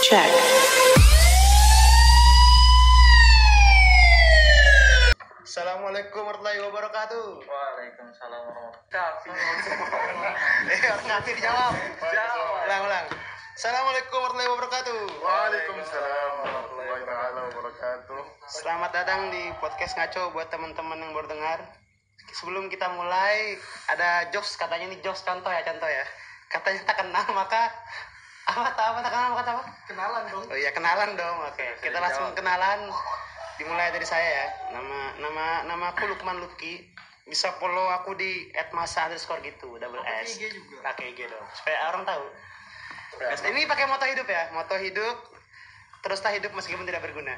Check. Assalamualaikum warahmatullahi wabarakatuh. Waalaikumsalam warahmatullahi Eh, orang ngasih dijawab. Jawab. Ulang, ulang. Assalamualaikum warahmatullahi wabarakatuh. Waalaikumsalam warahmatullahi wabarakatuh. Selamat datang di podcast ngaco buat teman-teman yang baru dengar. Sebelum kita mulai, ada jokes katanya nih jokes contoh ya contoh ya. Katanya tak kenal maka apa tak apa tak kenal maka tak apa? Kenalan dong. Oh iya kenalan dong. Oke, kita langsung kenalan. Dimulai dari saya ya. Nama nama nama aku Lukman Luki. Bisa follow aku di @masa underscore gitu, double S. IG juga. Pakai IG dong. Supaya orang tahu. Ini pakai moto hidup ya, moto hidup. Teruslah hidup meskipun tidak berguna.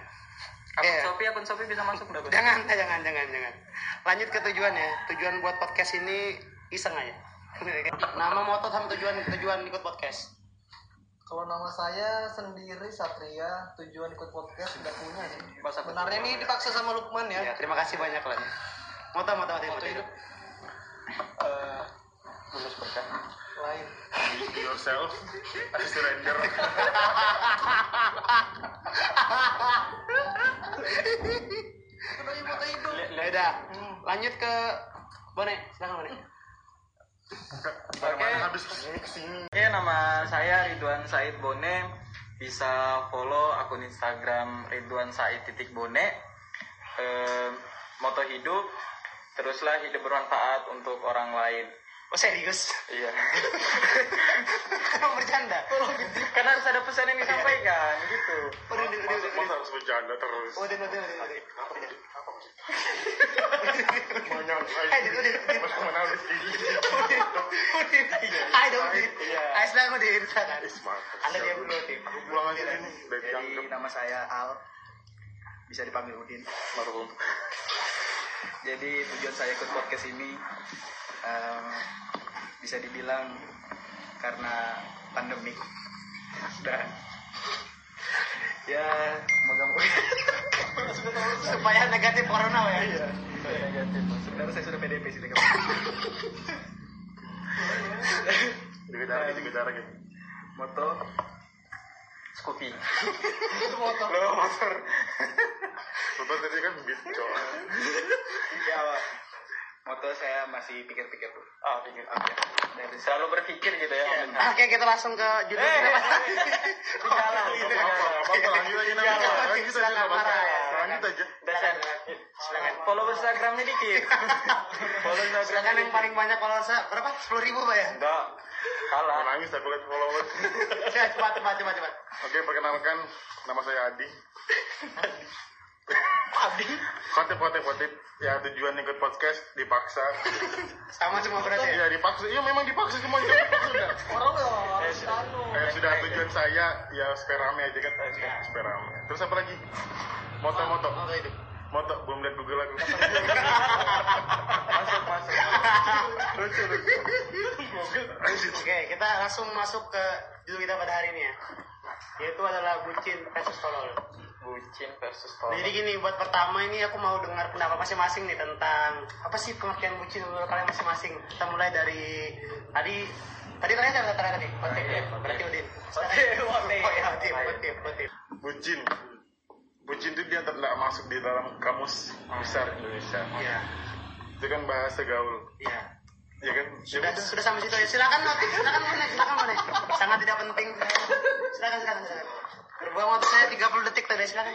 Akun Iya. Shopee, akun Shopee bisa masuk? Bang? Jangan, jangan, jangan, jangan. Lanjut ke tujuan ya. Tujuan buat podcast ini iseng aja. Nama moto sama tujuan tujuan ikut podcast. Kalau nama saya sendiri Satria, tujuan ikut podcast sudah punya nih. Bahasa Sebenarnya ini dipaksa sama Lukman ya. Ya, terima kasih banyak lah. Moto, moto, moto, moto hidup. Eh, Lulus berkah. lain. Be yourself, stranger. Itu dari foto hidup. Ya udah, lanjut ke Bone, silakan Bone. Bagaimana habis ke sini? Oke, nama saya Ridwan Said Bone. Bisa follow akun Instagram Ridwan Said titik Bone. Eh, moto hidup, teruslah hidup bermanfaat untuk orang lain. Oh serius? Iya. Emang bercanda? Karena harus ada pesan yang disampaikan, gitu. Udah, udah, udah, Masa, harus bercanda terus? Udah, udah, udah, udah. Apa? Apa. Hai, udah, udah, udah. Hai dong. Iya. Hai. Anda dulu. Aku pulang aja ini. Dari Jadi nama saya Al. Bisa dipanggil Udin. marhum. Jadi tujuan saya ikut podcast ini em, bisa dibilang karena pandemik dan ya moga-moga Supaya negatif corona ya. Iya. Sebenarnya saya sudah PDP sih dengan Jaga jarak, jaga jarak ya. moto Scoopy. moto Lo motor. Motor tadi kan beat. ya moto saya masih pikir-pikir tuh Ah, pikir. Oke. Dari selalu berpikir gitu ya. Oke, kita langsung ke judul Eh, kita. Jalan. Apa apa apa lanjut aja nanti. Silakan, Lanjut aja apa-apa. marah ya. Lanjut aja. Dasar. Silakan. Follow Instagramnya dikit. Follow Silakan Instagramnya yang paling banyak followersnya berapa? Sepuluh ribu pak ya? Enggak. Kalah. Nangis aku lihat followers. Ya, cepat, cepat, cepat, cepat. Oke, perkenalkan nama saya Adi. Abdi. Kotip, kotip, kotip. Ya tujuan ikut podcast dipaksa. Sama semua berarti ya? Iya dipaksa. Iya memang dipaksa semua dipaksa sudah. orang loh anu Eh, sudah tujuan saya ya supaya rame aja kan. Eh, supaya rame. Terus apa lagi? Moto, moto. Moto. Moto. Belum lihat Google aku. Masuk, masuk. Lucu, lucu. Oke, kita langsung masuk ke judul kita pada hari ini ya. Yaitu adalah bucin versus tolol. Bucin versus tolol. Jadi gini, buat pertama ini aku mau dengar pendapat masing-masing nih tentang apa sih pengertian bucin menurut kalian masing-masing. Kita mulai dari tadi tadi kalian siapa terakhir tadi? Kotip ya? Berarti Udin. Kotip, Kotip, Kotip. Bucin. Bucin itu dia tidak masuk di dalam kamus besar Indonesia. Iya, Itu kan bahasa gaul. iya. Ya kan? Sudah, sudah sampai situ ya. Silakan Kotip, silakan Bone, silakan Bone. Sangat tidak penting. Silakan, silakan, silakan. Berbuang waktu saya 30 detik tadi, silakan.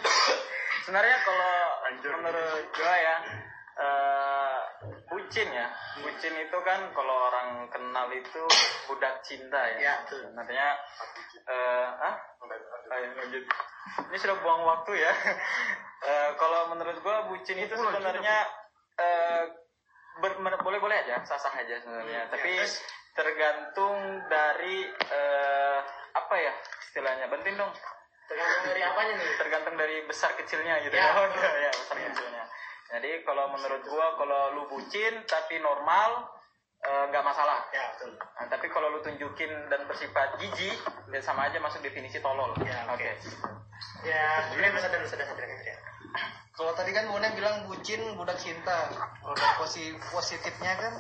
Sebenarnya kalau Anjir. menurut gua ya eh bucin ya. Bucin itu kan kalau orang kenal itu budak cinta ya. Ya. Sebenarnya eh ah Ayo, lanjut. Ini sudah buang waktu ya. Eh, kalau menurut gua bucin itu sebenarnya eh mer- boleh-boleh aja, sah-sah aja sebenarnya. Hmm, Tapi ya, tergantung dari eh apa ya istilahnya. Bentin dong. Tergantung dari apanya nih? Tergantung dari besar kecilnya gitu Ya. ya. ya, besar kecilnya. Jadi kalau menurut gua kalau lu bucin tapi normal eh, nggak masalah. Ya, betul. Nah, tapi kalau lu tunjukin dan bersifat jijik, ya sama aja masuk definisi tolol. Ya, oke. Oke. Ya, ini bisa dan sudah sadar ya. kalau tadi kan Bone bilang bucin budak cinta kalau positifnya kan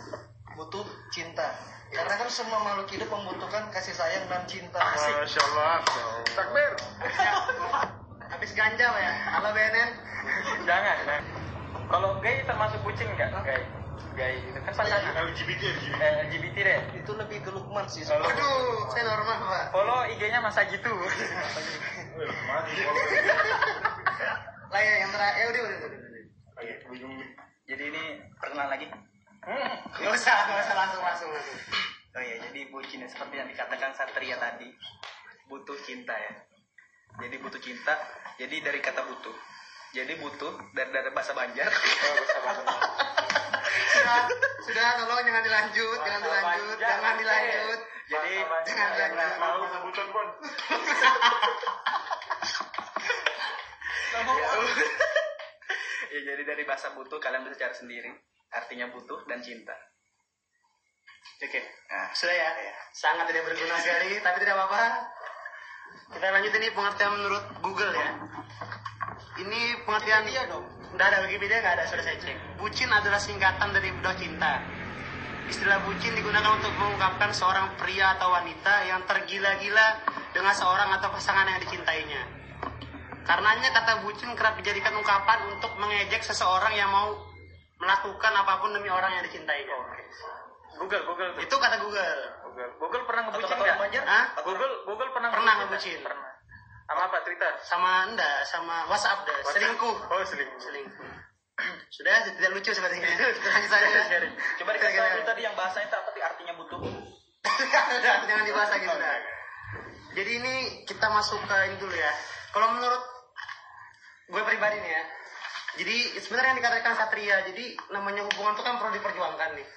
butuh cinta. Karena kan semua makhluk hidup membutuhkan kasih sayang dan cinta. Masya Allah. Takbir. Habis ganja ya. Halo BNN. Jangan. jangan. Kalau gay termasuk bucin nggak? Gay. Gay itu kan pasangan. LGBT, LGBT. Eh, LGBT deh. Itu lebih ke Lukman sih. Kalau- Aduh, saya normal Pak. Follow IG-nya masa gitu. Eh, mati. Lah ya, yang terakhir, ya udah, udah. Jadi ini perkenalan lagi. Nggak usah, nggak usah langsung langsung. Oh iya, jadi bucin ya, seperti yang dikatakan Satria tadi, butuh cinta ya. Jadi butuh cinta, jadi dari kata butuh. Jadi butuh dari dari bahasa Banjar. Oh, bahasa Banjar. Sudah, sudah, tolong jangan dilanjut, jangan dilanjut, jangan dilanjut. Jadi Jangan dilanjut. Tahu sebutan pun. ya jadi dari bahasa butuh kalian bisa cari sendiri. Artinya butuh dan cinta. Oke, Nah, sudah ya. Sangat tidak berguna sekali, tapi tidak apa-apa. Kita lanjut ini pengertian menurut Google ya. Ini pengertian Wikipedia dong. Nggak ada Wikipedia nggak ada, sudah saya cek. Bucin adalah singkatan dari budak cinta. Istilah bucin digunakan untuk mengungkapkan seorang pria atau wanita yang tergila-gila dengan seorang atau pasangan yang dicintainya. Karenanya kata bucin kerap dijadikan ungkapan untuk mengejek seseorang yang mau melakukan apa pun demi orang yang dicintainya. Google, Google tuh. Itu kata Google. Google. Google pernah ngebucin nggak? Google, Google pernah Pernah ngebucin. Pernah. Sama apa? Twitter? Sama enggak, sama WhatsApp deh. Selingkuh. Oh, selingkuh. Selingkuh. Sudah, tidak lucu sepertinya. Lanjut saja. Coba dikasih tahu tadi yang bahasanya itu apa sih artinya butuh? Jangan dibahas lagi sudah. Jadi ini kita masuk ke ini dulu ya. Kalau menurut gue pribadi nih ya. Jadi sebenarnya yang dikatakan satria. Jadi namanya hubungan itu kan perlu diperjuangkan nih.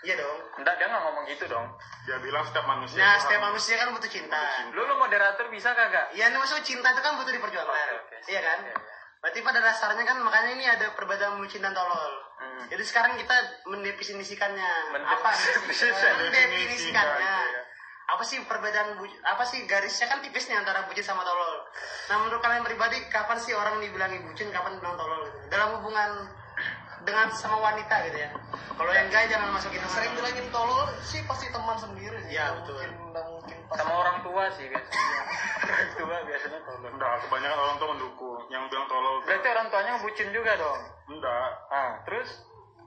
Iya dong. Enggak, dia nggak ngomong gitu dong. Dia bilang setiap manusia. Nah, setiap manusia kan butuh cinta. Lu lu moderator bisa kagak? Iya, maksudnya cinta itu kan butuh diperjuangkan. Oke, oke. Iya kan? Iya, iya. Berarti pada dasarnya kan makanya ini ada perbedaan bucin dan tolol. Hmm. Jadi sekarang kita mendefinisikannya. Mendefinisikan. Apa? Mendefinisikan, Mendefinisikannya. iya. Apa sih perbedaan bu- apa sih garisnya kan tipis nih antara bucin sama tolol. Nah menurut kalian pribadi kapan sih orang dibilangi bucin, kapan dibilang tolol gitu? Dalam hubungan dengan sama wanita gitu ya. Kalau yang gay jangan masukin Yang sering bilangin tolol sih pasti teman sendiri sih. Iya, betul. Mungkin, mungkin Sama orang tua sih biasanya. orang tua biasanya tolong. Enggak, kebanyakan orang tua mendukung. Yang bilang tolol. tuh- Berarti orang tuanya ngebucin juga dong. Enggak. Ah, terus?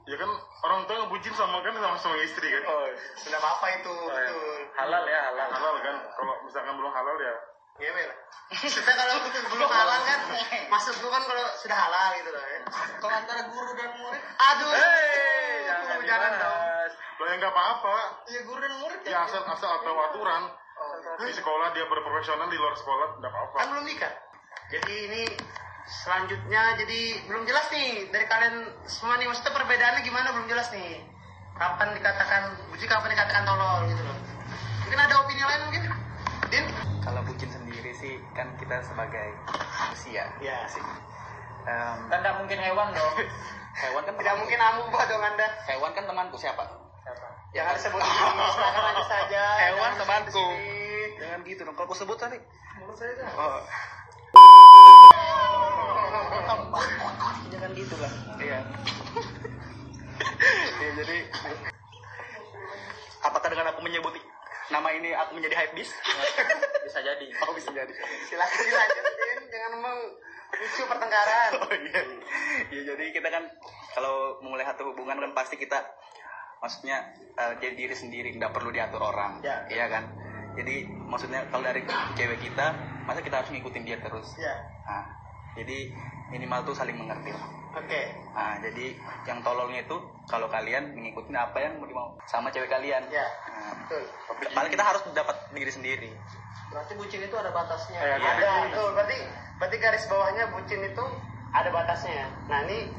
Ya kan orang tua ngebucin sama kan sama suami istri kan. Oh, sudah apa itu oh, ya. betul. halal ya halal. Halal kan. Kalau misalkan belum halal ya. Ngewe lah. Kita kalau belum halal kan, maksud gua kan kalau sudah halal gitu loh ya. Kalau antara guru dan murid, Aduh, Hei, jangan, jangan dong. Lo yang nggak apa-apa. ya guru dan murid Ya asal asal tahu aturan. Di sekolah dia berprofesional di luar sekolah enggak apa-apa. Kan belum nikah. Jadi ini selanjutnya jadi belum jelas nih dari kalian semua nih maksudnya perbedaannya gimana belum jelas nih. Kapan dikatakan buci, kapan dikatakan tolol gitu loh. Mungkin ada opini lain mungkin? Din? Sih kan kita sebagai manusia. Ya sih. Em, kan nggak mungkin hewan dong. hewan kan Tidak mungkin amuba dong anda. Hewan kan temanku siapa? Jangan disebut di sini, silakan lanjut saja. Hewan temanku. Jangan gitu dong. Kalau aku sebut tadi. Menurut saya dah. Oh. Jangan gitu lah. Iya. Iya jadi apakah dengan aku menyebut nama ini aku menjadi hype bis? Bisa jadi. Oh bisa jadi. Silakan dilanjut, Din. Jangan memicu pertengkaran. Oh iya. Iya jadi kita kan kalau memulai satu hubungan kan pasti kita maksudnya eh, jadi diri sendiri nggak perlu diatur orang. Ya. Iya kan. Jadi maksudnya kalau dari cewek kita masa kita harus ngikutin dia terus. Ya, Nah, jadi minimal tuh saling mengerti lah. oke. Nah, jadi yang tololnya itu kalau kalian mengikuti apa yang mau dimau sama cewek kalian. Ya, Nah, betul. paling kita harus dapat diri sendiri. Berarti bucin itu ada batasnya. Iya. ada betul berarti berarti garis bawahnya bucin itu ada batasnya nah ini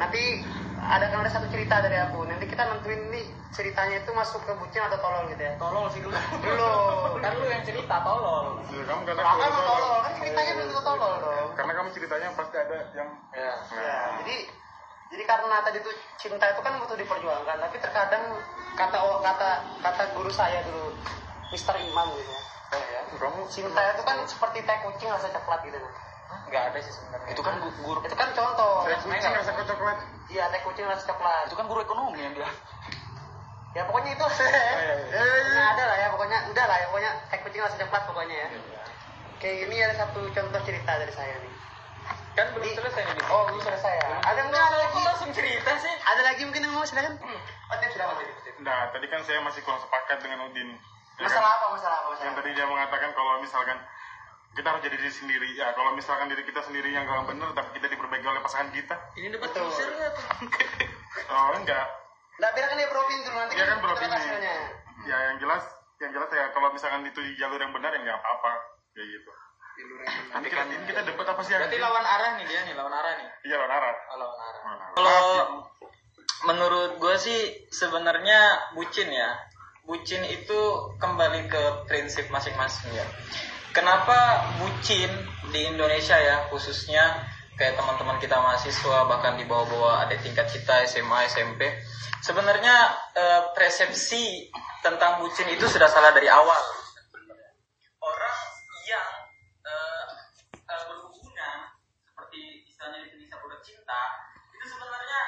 nanti ada kan ada satu cerita dari aku nanti kita nentuin nih ceritanya itu masuk ke bucin atau tolol gitu ya Tolol sih dulu. dulu Kan lu yang cerita tolol. Ya, kamu karena kalau mau tolol kan ceritanya belum tentu tolol dong Karena kamu ceritanya pasti ada yang Ya. ya jadi jadi karena tadi tuh cinta itu kan butuh diperjuangkan tapi terkadang kata kata kata guru saya dulu Mister Imam gitu ya kamu cinta itu kan seperti teh kucing rasa coklat gitu nah. Enggak ada sih sebenarnya. Itu kan gu- guru itu kan contoh Saya kucing rasa coklat. iya teh kucing rasa coklat itu kan guru ekonomi yang bilang. Ya pokoknya itu. Iya, Pokoknya ada lah ya pokoknya. Udah lah ya pokoknya. Kayak kucing langsung coklat pokoknya ya. Oke ini ada satu contoh cerita dari saya nih. Kan belum selesai nih oh belum selesai ya. Ada enggak ada lagi Kok langsung cerita sih. Ada lagi mungkin yang mau? Silakan. Oh tips sudah mas. Nah, tadi kan saya masih kurang sepakat dengan Udin. Ya kan? masalah apa? Masalah apa? Masalah Yang tadi dia mengatakan kalau misalkan kita harus jadi diri sendiri. Ya, kalau misalkan diri kita sendiri yang gak benar, tapi kita diperbaiki oleh pasangan kita. ini dapat Betul. tuh. Oh, enggak. Nggak, biarkan dia beropini dulu nanti Dia kan lihat hasilnya. Ya, yang jelas, yang jelas ya kalau misalkan itu di jalur yang benar ya nggak apa-apa. Kayak gitu. Tapi kan ini kita debat apa sih? berarti lawan arah nih dia nih lawan arah nih Iya, lawan arah. Oh, lawan arah. Kalau ya. menurut gue sih sebenarnya bucin ya. Bucin itu kembali ke prinsip masing-masing ya. Kenapa bucin di Indonesia ya khususnya kayak teman-teman kita mahasiswa bahkan di bawah-bawah ada tingkat kita SMA SMP sebenarnya eh, persepsi tentang bucin itu sudah salah dari awal. Orang yang eh, eh, berhubungan seperti istilahnya definisi budak cinta itu sebenarnya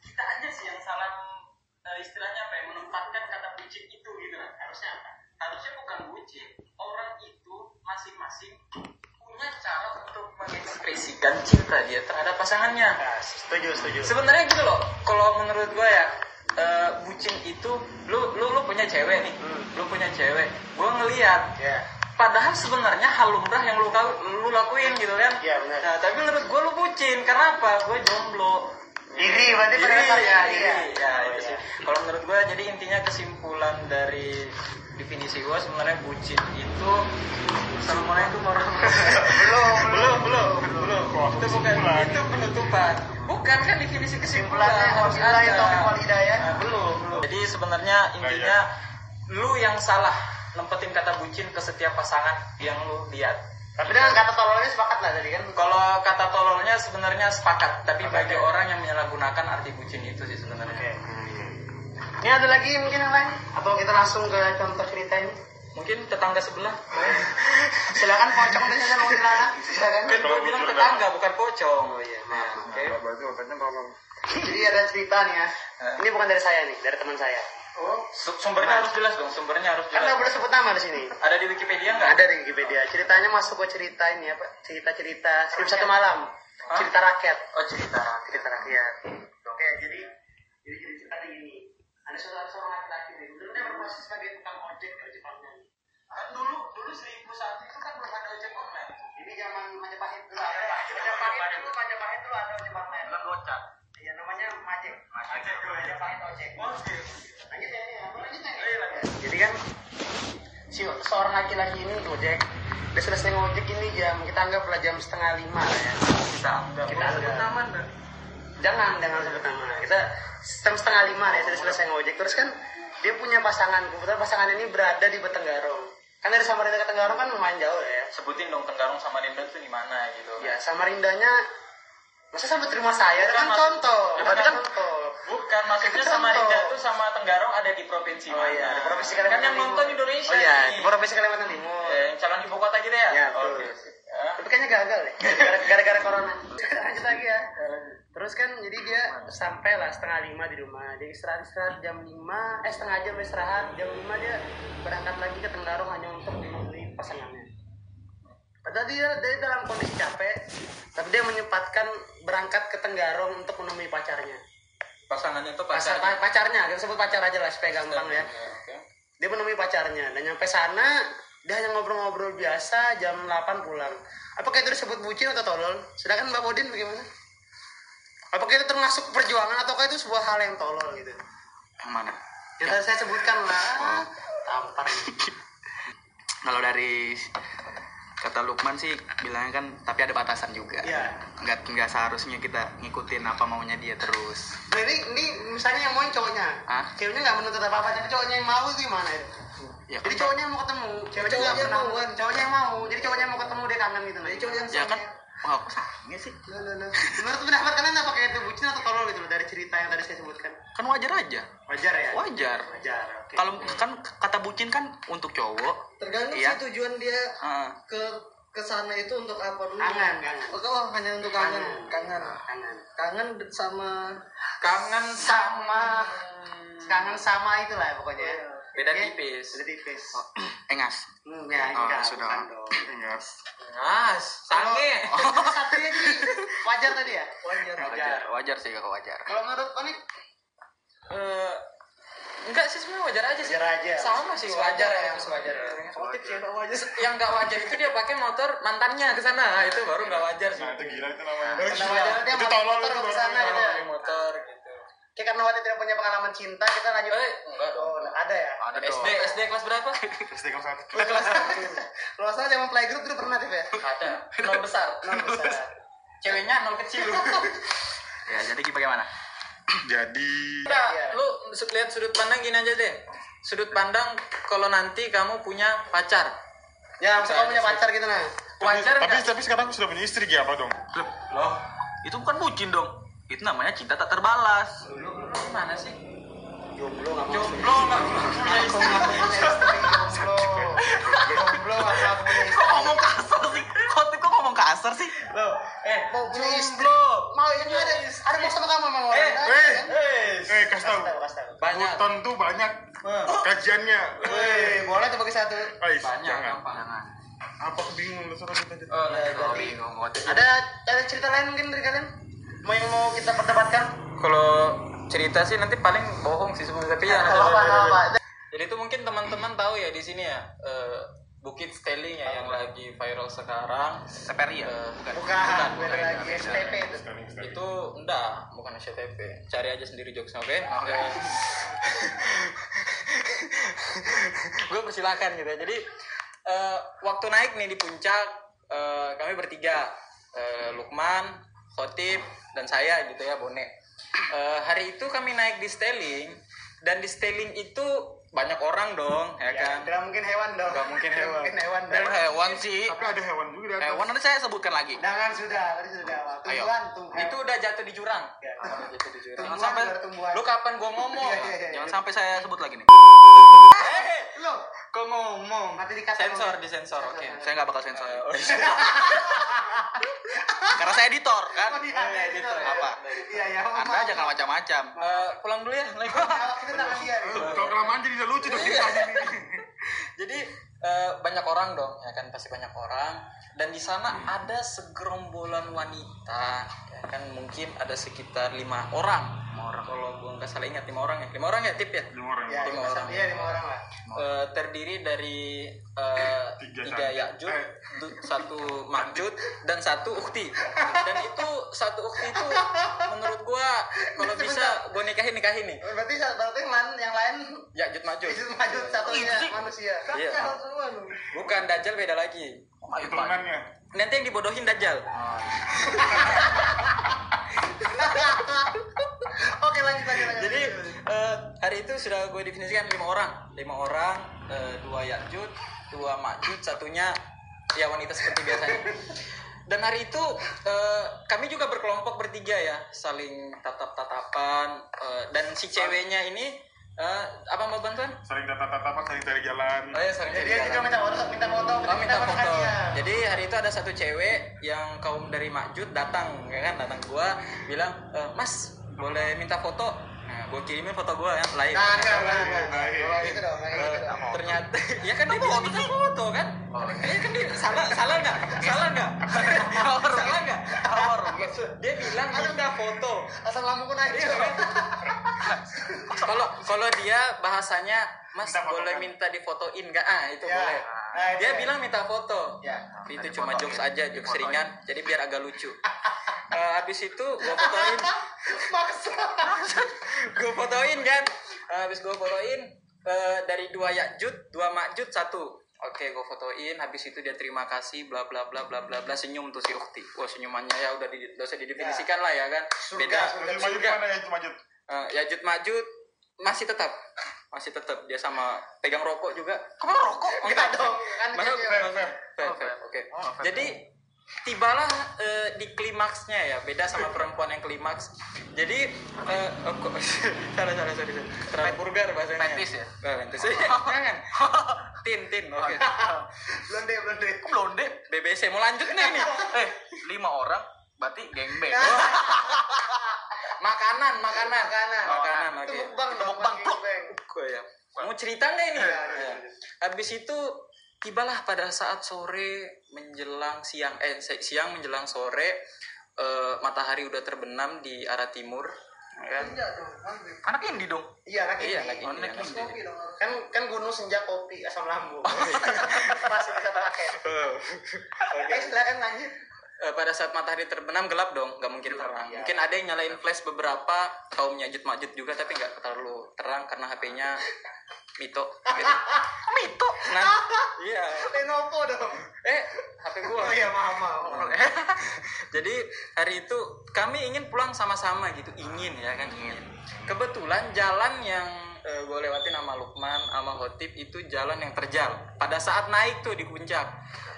kita aja sih yang salah eh, istilahnya apa ya menempatkan kata bucin itu gitu kan. Harusnya harusnya bukan bucin orang itu masing-masing punya cara untuk mengekspresikan cinta dia terhadap pasangannya Ya, setuju setuju sebenarnya gitu loh kalau menurut gue ya eh, bucin itu lu lu lu punya cewek nih Hmm. lu punya cewek gue ngeliat ya padahal sebenarnya hal lumrah yang lu lu lakuin gitu kan Iya, benar. nah tapi menurut gue lu bucin karena apa gue jomblo iri berarti pada ya, iri ya ya, Oh, iya. sih. Kalau menurut gue, jadi intinya kesimpulan dari definisi gue sebenarnya bucin. Itu assalamualaikum warahmatullahi belum belum belum belum. Wah, itu bukan itu penutupan. Bukan kan definisi kesimpulan. Kesimpulannya, harus ada. hidayah. Nah, belum belum. Jadi sebenarnya intinya lu yang salah nempetin kata bucin ke setiap pasangan yang lu lihat. Tapi dengan kata tololnya sepakat lah tadi kan? Kalau kata tololnya sebenarnya sepakat tapi bagi ya. orang yang menyalahgunakan arti bucin itu sih sebenarnya. Oke. Ini ada lagi mungkin yang lain? Atau kita langsung ke contoh cerita ini? mungkin tetangga sebelah Silakan pocong tadi saya mau celana. Silakan. kan gue bilang tetangga bukan pocong oh iya maaf oke. Jadi ada cerita nih ya. Ini bukan dari saya nih, dari teman saya. Su- sumbernya harus jelas dong sumbernya harus Kan jelas boleh sebut nama di sini. ada di Wikipedia nggak Ada di Wikipedia. Ceritanya masuk ke cerita ini apa? Cerita-cerita skrip satu malam. Hah? Cerita rakyat. oh cerita Cerita rakyat. Oke, jadi ceritanya. Ada seorang seorang laki-laki nih. Dulu dia berprofesi sebagai tukang ojek di ojek online. kan dulu dulu seribu satu itu kan belum ada ojek online Ini zaman Majapahit dulu ada. Majapahit dulu, Majapahit dulu ada ojek online. bukan gocap Iya namanya Majek. Majek. Majapahit ojek. iya Lanjut ya. Apa lanjut ya? Jadi kan si seorang laki-laki ini ngojek dia selesai ngojek ini jam kita anggaplah jam setengah lima lah ya kita anggap Kita sebut nama jangan jangan sebut nama kita jam setengah lima ya sudah selesai ngojek. Terus kan dia punya pasangan. Kebetulan pasangan ini berada di Betenggarong kan dari Samarinda ke Tenggarong kan lumayan jauh ya. Sebutin dong Tenggarong sama Rinda itu di mana gitu. Ya Samarindanya masa sampai terima saya? Itu kan Bukan, contoh. Berarti kan bukan. contoh. bukan maksudnya Contoh. sama Rinda itu sama Tenggarong ada di provinsi Oh mana? Iya, di provinsi kan Kalimantan yang Timur. nonton Indonesia Oh iya, di provinsi Kalimantan Timur. Eh, yang calon ibu kota gitu ya? Ya, Ya. Tapi kayaknya gagal deh, gara- gara-gara corona. Lanjut lagi ya. Terus kan jadi dia sampai lah setengah lima di rumah. Dia istirahat istirahat jam lima, eh setengah jam istirahat jam lima dia berangkat lagi ke Tenggarong hanya untuk menemui pasangannya. Padahal dia, dia dalam kondisi capek, tapi dia menyempatkan berangkat ke Tenggarong untuk menemui pacarnya. pasangannya itu Pasar, pacarnya pacarnya, kita sebut pacar aja lah supaya gampang ya. Dia menemui pacarnya dan nyampe sana dia hanya ngobrol-ngobrol biasa jam 8 pulang apakah itu disebut bucin atau tolol sedangkan mbak Bodin bagaimana apakah itu termasuk perjuangan ataukah itu sebuah hal yang tolol gitu Yang mana? yang tadi saya sebutkan lah tampar Kalau dari kata Lukman sih bilangnya kan tapi ada batasan juga. Iya. Nggak nggak seharusnya kita ngikutin apa maunya dia terus. nah, ini ini misalnya yang mau cowoknya Hah? ceweknya nggak menuntut apa apa tapi cowoknya yang mau itu gimana itu Ya, jadi cowoknya yang mau ketemu ceweknya Cowoknya pernah mau, kan? cowoknya yang mau jadi cowoknya yang mau ketemu dia kangen gitu Jadi cowok yang ya kan. Wah, kok sange sih? Loh, loh, loh. menurut pendapat kalian apakah itu bucin atau tolol gitu loh dari cerita yang tadi saya sebutkan Kan wajar aja. wajar ya Wajar. wajar oke. Kalau kan kata bucin kan untuk cowok. tergantung Iya. sih tujuan dia Ah, ke ke sana itu untuk apa dulu? Kangen, kangen. Oh, oh, hanya untuk kangen, kangen. kangen Kangen sama kangen sama kangen sama itulah pokoknya beda tipis beda tipis engas hmm, ya Oh, enggak, sudah. Enggak. Mas, sange. Satria jadi wajar tadi ya wajar. wajar wajar sih kakak wajar kalau menurut Panik Eh, enggak sih sebenarnya wajar aja sih. Wajar aja. Sama sih wajar ya, wajar. Motif yang nggak wajar. Yang nggak wajar itu dia pakai motor mantannya ke sana, Nah, itu baru nggak wajar sih. Nah, itu gila itu namanya. Wajar dia Itu mau tolol itu karena waktu tidak punya pengalaman cinta kita lanjut Eh, enggak dong. oh ada ya ada SD, SD kelas berapa? SD kelas satu. kelas satu kalau salah zaman playgroup dulu pernah tuh ya Ada. Nol besar. nol besar Ceweknya nol kecil. ya jadi bagaimana Jadi Udah, Iya. lu su- lihat sudut pandang gini aja deh. Sudut pandang kalau nanti kamu punya pacar. ya maksudnya kamu punya pacar gitu nah Wajar tapi nggak? tapi sekarang sudah punya istri ya apa dong? loh itu bukan bucin dong itu namanya cinta tak terbalas Lu Mana sih? jomblo nggak mau Jomblo nggak punya istri jomblo jomblo nggak mau punya istri kok ngomong kasar sih kok kok ngomong kasar sih Loh, eh, mau punya istri jomblo. mau ini ada ada mau sama kamu memang Eh, orang eh, eh, kasih tahu. Banyak. Buton tuh banyak kajiannya. Wih, boleh tuh bagi satu Ais, Banyak jangan. apa? bingung lu suruh kita. Oh, Ya, bingung ada ada cerita lain mungkin dari kalian mau yang mau kita perdebatkan Kalau cerita sih nanti paling bohong sih sebenarnya tapi ya. Jadi itu mungkin teman-teman tahu ya di sini ya eh, Bukit Steling ya yang lagi viral sekarang. TPRI ya? Eh, bukan bukan beda bukan, lagi beda. STP itu itu enggak bukan SCTV cari aja sendiri jokesnya oke. Gue persilakan gitu ya. Jadi eh, waktu naik nih di puncak eh, kami bertiga Eh, Lukman Khotib dan saya gitu ya Bone Eh, hari itu kami naik di Steling dan di Steling itu banyak orang dong ya ya, kan? tidak mungkin hewan dong. Nggak mungkin Tidak hewan. mungkin hewan dan dong. hewan sih. Tapi ada hewan juga hewan nanti saya sebutkan lagi. Jangan sudah tadi sudah. Ayo. tumbuhan tumbuhan itu udah jatuh di jurang. Ya. Jatuh di jurang. Tumbuhan, sampai- lu kapan gua ngomong? Jangan sampai saya sebut lagi nih. Eh, lo kok ngomong nanti dikata sensor di sensor oke. saya nggak bakal sensor. Oh, karena saya editor kan? Oh, iya, iya, gitu. iya. Apa? iya ya anda jangan macam-macam. Eh, pulang dulu ya Assalamualaikum. kita tangan dia nih Kalau kelamaan jadi udah lucu dong kita. Ini. jadi eh, banyak orang dong ya kan? Pasti banyak orang. Dan di sana ada segerombolan wanita ya kan? Mungkin ada sekitar lima orang kalau gua nggak salah ingat lima orang ya lima orang ya tip ya Lima orang. ya Lima orang. iya lima orang lah Eh, terdiri dari eh, Tiga tiga yakjud, Eh. satu makjud, dan satu ukti. Dan itu satu ukti itu menurut gua kalau bisa gua nikahin nikahin nih. berarti berarti yang lain yang lain Yakjud makjud. itu maju satunya manusia Iya. semua lu. Bukan dajjal beda lagi. Keturunannya. Nanti yang dibodohin dajjal. oke lanjut lanjut lanjut Jadi eh, hari itu sudah gue definisikan lima orang, lima orang, eh, dua yakjud, dua makjud, satunya ya wanita seperti biasanya. Dan hari itu eh, kami juga berkelompok bertiga ya, saling tatap-tatapan eh, dan si ceweknya ini eh, apa mau bantuan? Saling tatap-tatapan, saling cari jalan. Oh ya, saling jadi dia juga minta foto minta foto Oh, minta foto. Jadi hari itu ada satu cewek yang kaum dari Makjud datang, ya kan datang gua bilang, "E, Mas, boleh minta foto?" Nah, gua kirimin foto gua yang lain. nah Nah, iya. gitu dong kayak Eh, gitu dong. Ternyata ya kan dia bilang minta foto kan? Ya kan dia salah salah nggak salah nggak salah nggak dia bilang minta foto. Asal lambungku naik Iya, kalau kalau dia bahasanya mas boleh kan? minta difotoin nggak ah itu Ya. boleh Nah, dia ya. bilang minta foto. Ya itu cuma jokes aja jokes ringan jadi biar agak lucu. Eh, habis itu gua fotoin. Maksa. Gue fotoin kan. Eh, habis gue fotoin eh, dari dua yakjud dua makjud satu. Oke gue fotoin habis itu dia terima kasih bla bla bla bla bla bla senyum tuh si ukti wah senyumannya ya udah di, udah usah didefinisikan lah ya kan. Beda. Terus maju surga. mana ya itu maju? Eh, yakjud makjud masih tetap masih tetap dia sama pegang rokok juga kamu rokok enggak dong kan Masuk, gitu. Oke. Jadi tibalah eh, di klimaksnya ya, beda sama perempuan yang klimaks. Jadi eh, oh, kok- salah salah sorry. sorry. Terlalu vulgar bahasanya. Ya? Eh, fetish. Jangan. tin tin oke blonde blonde Kok blonde BBC mau lanjut nih ini eh lima orang berarti gengbeng makanan makanan Makanan. makanan itu oke mukbang dong mukbang Bang plok. Gembeng. Gue ya mau cerita nggak ini Iya, iya, Ya. habis itu tibalah pada saat sore menjelang siang eh si- siang menjelang sore eh, matahari udah terbenam di arah timur ya kan Iya maghrib. anak indie dong iya iya nih. lagi Mas indie kopi dong harus. kan kan gunung senja kopi asam lambung Oh, iya. masih bisa pakai oke silakan lanjut Eh, pada saat matahari terbenam gelap dong, nggak mungkin terang. iya. Mungkin ada yang nyalain flash beberapa kaum nyajut majut juga, tapi nggak terlalu terang karena HP-nya Mito. Gitu. Mito, nah, iya. Lenovo dong Eh, HP gua. oh iya maaf maaf Jadi hari itu kami ingin pulang sama-sama gitu, ingin ya kan ingin. Kebetulan jalan yang gue lewatin sama Lukman, sama Hotip itu jalan yang terjal. Pada saat naik tuh di puncak.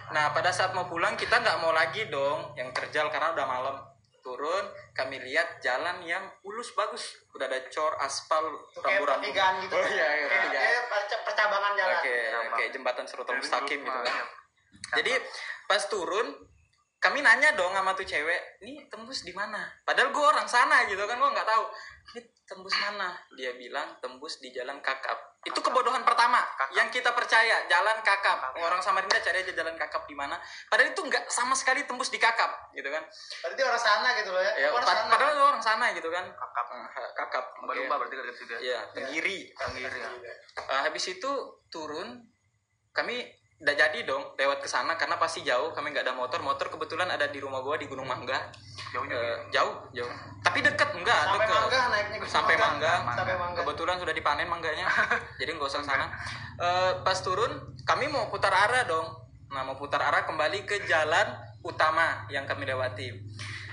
Nah pada saat mau pulang kita nggak mau lagi dong yang terjal karena udah malam. Turun, kami lihat jalan yang mulus bagus, udah ada cor, aspal, rambu-rambu. gitu Oh iya, iya, Kayak- percabangan jalan Oke, oke jembatan Surutul Mustaqim gitu kan. Jadi pas turun kami nanya dong sama tuh cewek, ini tembus di mana? Padahal gue orang sana gitu kan, gue nggak tahu. Ini tembus mana? Dia bilang tembus di jalan kakap. Itu kebodohan pertama yang kita percaya, jalan kakap. Orang Samarinda cari aja jalan kakap di mana. Padahal itu nggak sama sekali tembus di kakap, gitu kan. berarti orang sana gitu loh ya, Ya, orang sana padahal itu orang sana gitu kan. Kakap. kakap. Lumba Oke. berarti dekat situ ya. Iya, tenggiri. Tanggiri ya. Eh, habis itu turun kami udah jadi dong lewat ke sana karena pasti jauh. Kami nggak ada motor. Motor kebetulan ada di rumah gua di Gunung Mangga. Jauh juga. Eh, jauh jauh. Tapi deket enggak sampai deket. Mangga naiknya ke sampai mangga. Sampai mangga. Kebetulan sudah dipanen mangganya. Jadi nggak usah sana. Eh, pas turun kami mau putar arah dong. Nah mau putar arah kembali ke jalan utama yang kami lewati.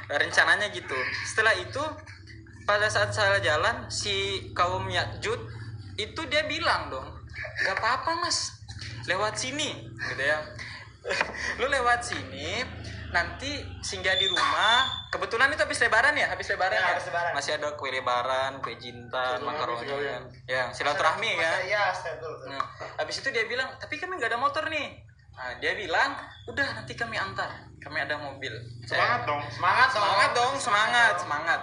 Rencananya gitu. Setelah itu pada saat saya jalan si kaum Yakjud itu dia bilang dong gak apa-apa mas lewat sini gitu ya lu lewat sini nanti singgah di rumah kebetulan itu habis lebaran ya habis lebaran Ya, ya, habis lebaran. masih ada kue lebaran kue jintan makaroni sekalian. ya silaturahmi kan iya betul betul. Nah, habis itu dia bilang, tapi kami nggak ada motor nih. Nah, dia bilang, udah nanti kami antar. Kami ada mobil. Semangat Saya- dong. semangat dong Semangat dong, semangat, semangat.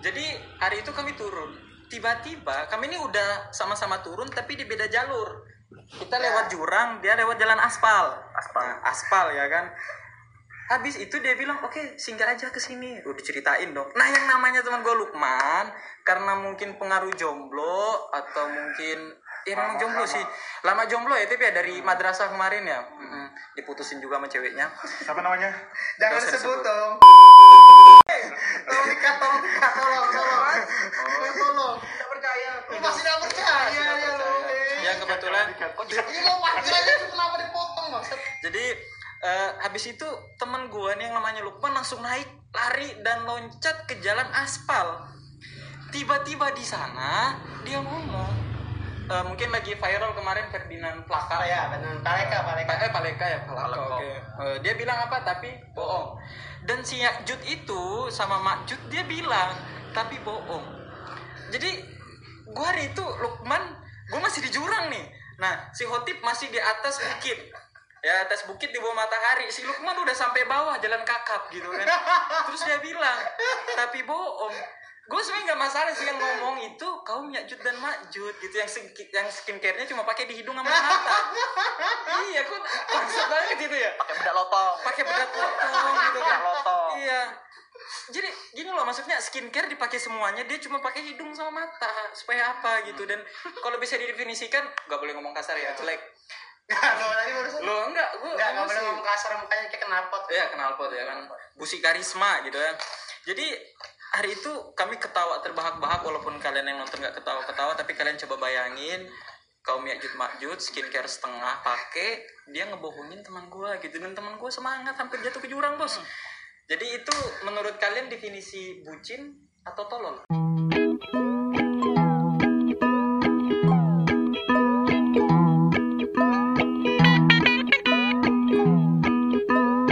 Jadi hari itu kami turun. Tiba-tiba kami ini udah sama-sama turun tapi di beda jalur. Kita lewat jurang, dia lewat jalan aspal. Aspal. aspal ya kan. Habis itu dia bilang, oke singgah aja ke sini. Udah diceritain dong. Nah yang namanya teman gue Lukman, karena mungkin pengaruh jomblo atau mungkin ya memang jomblo sih. Lama jomblo ya tapi ya dari madrasah kemarin ya. Mm-mm. Diputusin juga sama ceweknya. Siapa namanya? jangan sebut dong tolong dikat tolong dikat tolong tolong tolong tolong Tidak percaya. Masih tidak percaya ya Ya kebetulan. aja kenapa dipotong maksud Jadi eh, habis itu teman gue nih yang namanya Lukman langsung naik lari dan loncat ke jalan aspal. Tiba-tiba di sana dia ngomong eh, mungkin lagi viral kemarin Ferdinand Plaka. ya benar paleka paleka Pa- eh Paleka ya Paleka. Paleka. Oke. Eh, dia bilang apa tapi bohong. Dan si Yakjud itu sama Makjud dia bilang tapi bohong. Jadi gua hari itu Lukman gua masih di jurang nih. Nah, si Hotip masih di atas bukit. Ya atas bukit di bawah matahari. Si Lukman udah sampai bawah jalan kakap gitu kan. Terus dia bilang, tapi bohong. Gue sebenarnya nggak masalah sih yang ngomong itu kaum Yakjud dan Makjud gitu yang skin- yang skincare-nya cuma pakai di hidung sama mata. iya, kok maksud banget gitu ya. Pakai bedak lotong. Pakai bedak lotong gitu kan. Bedak lotong. Iya. Jadi gini loh maksudnya skincare dipakai semuanya dia cuma pakai hidung sama mata supaya apa gitu. Dan kalau bisa didefinisikan nggak boleh ngomong kasar ya jelek. Lo tadi barusan lo enggak gue nggak nggak boleh ngomong kasar mukanya kayak knalpot ya kenal pot ya kan. Busi karisma gitu ya. Jadi hari itu kami ketawa terbahak-bahak walaupun kalian yang nonton nggak ketawa-ketawa tapi kalian coba bayangin kaum yakjud makjud skincare setengah pakai dia ngebohongin teman gua gitu. Dan teman gua semangat hampir jatuh ke jurang bos jadi itu menurut kalian definisi bucin atau tolol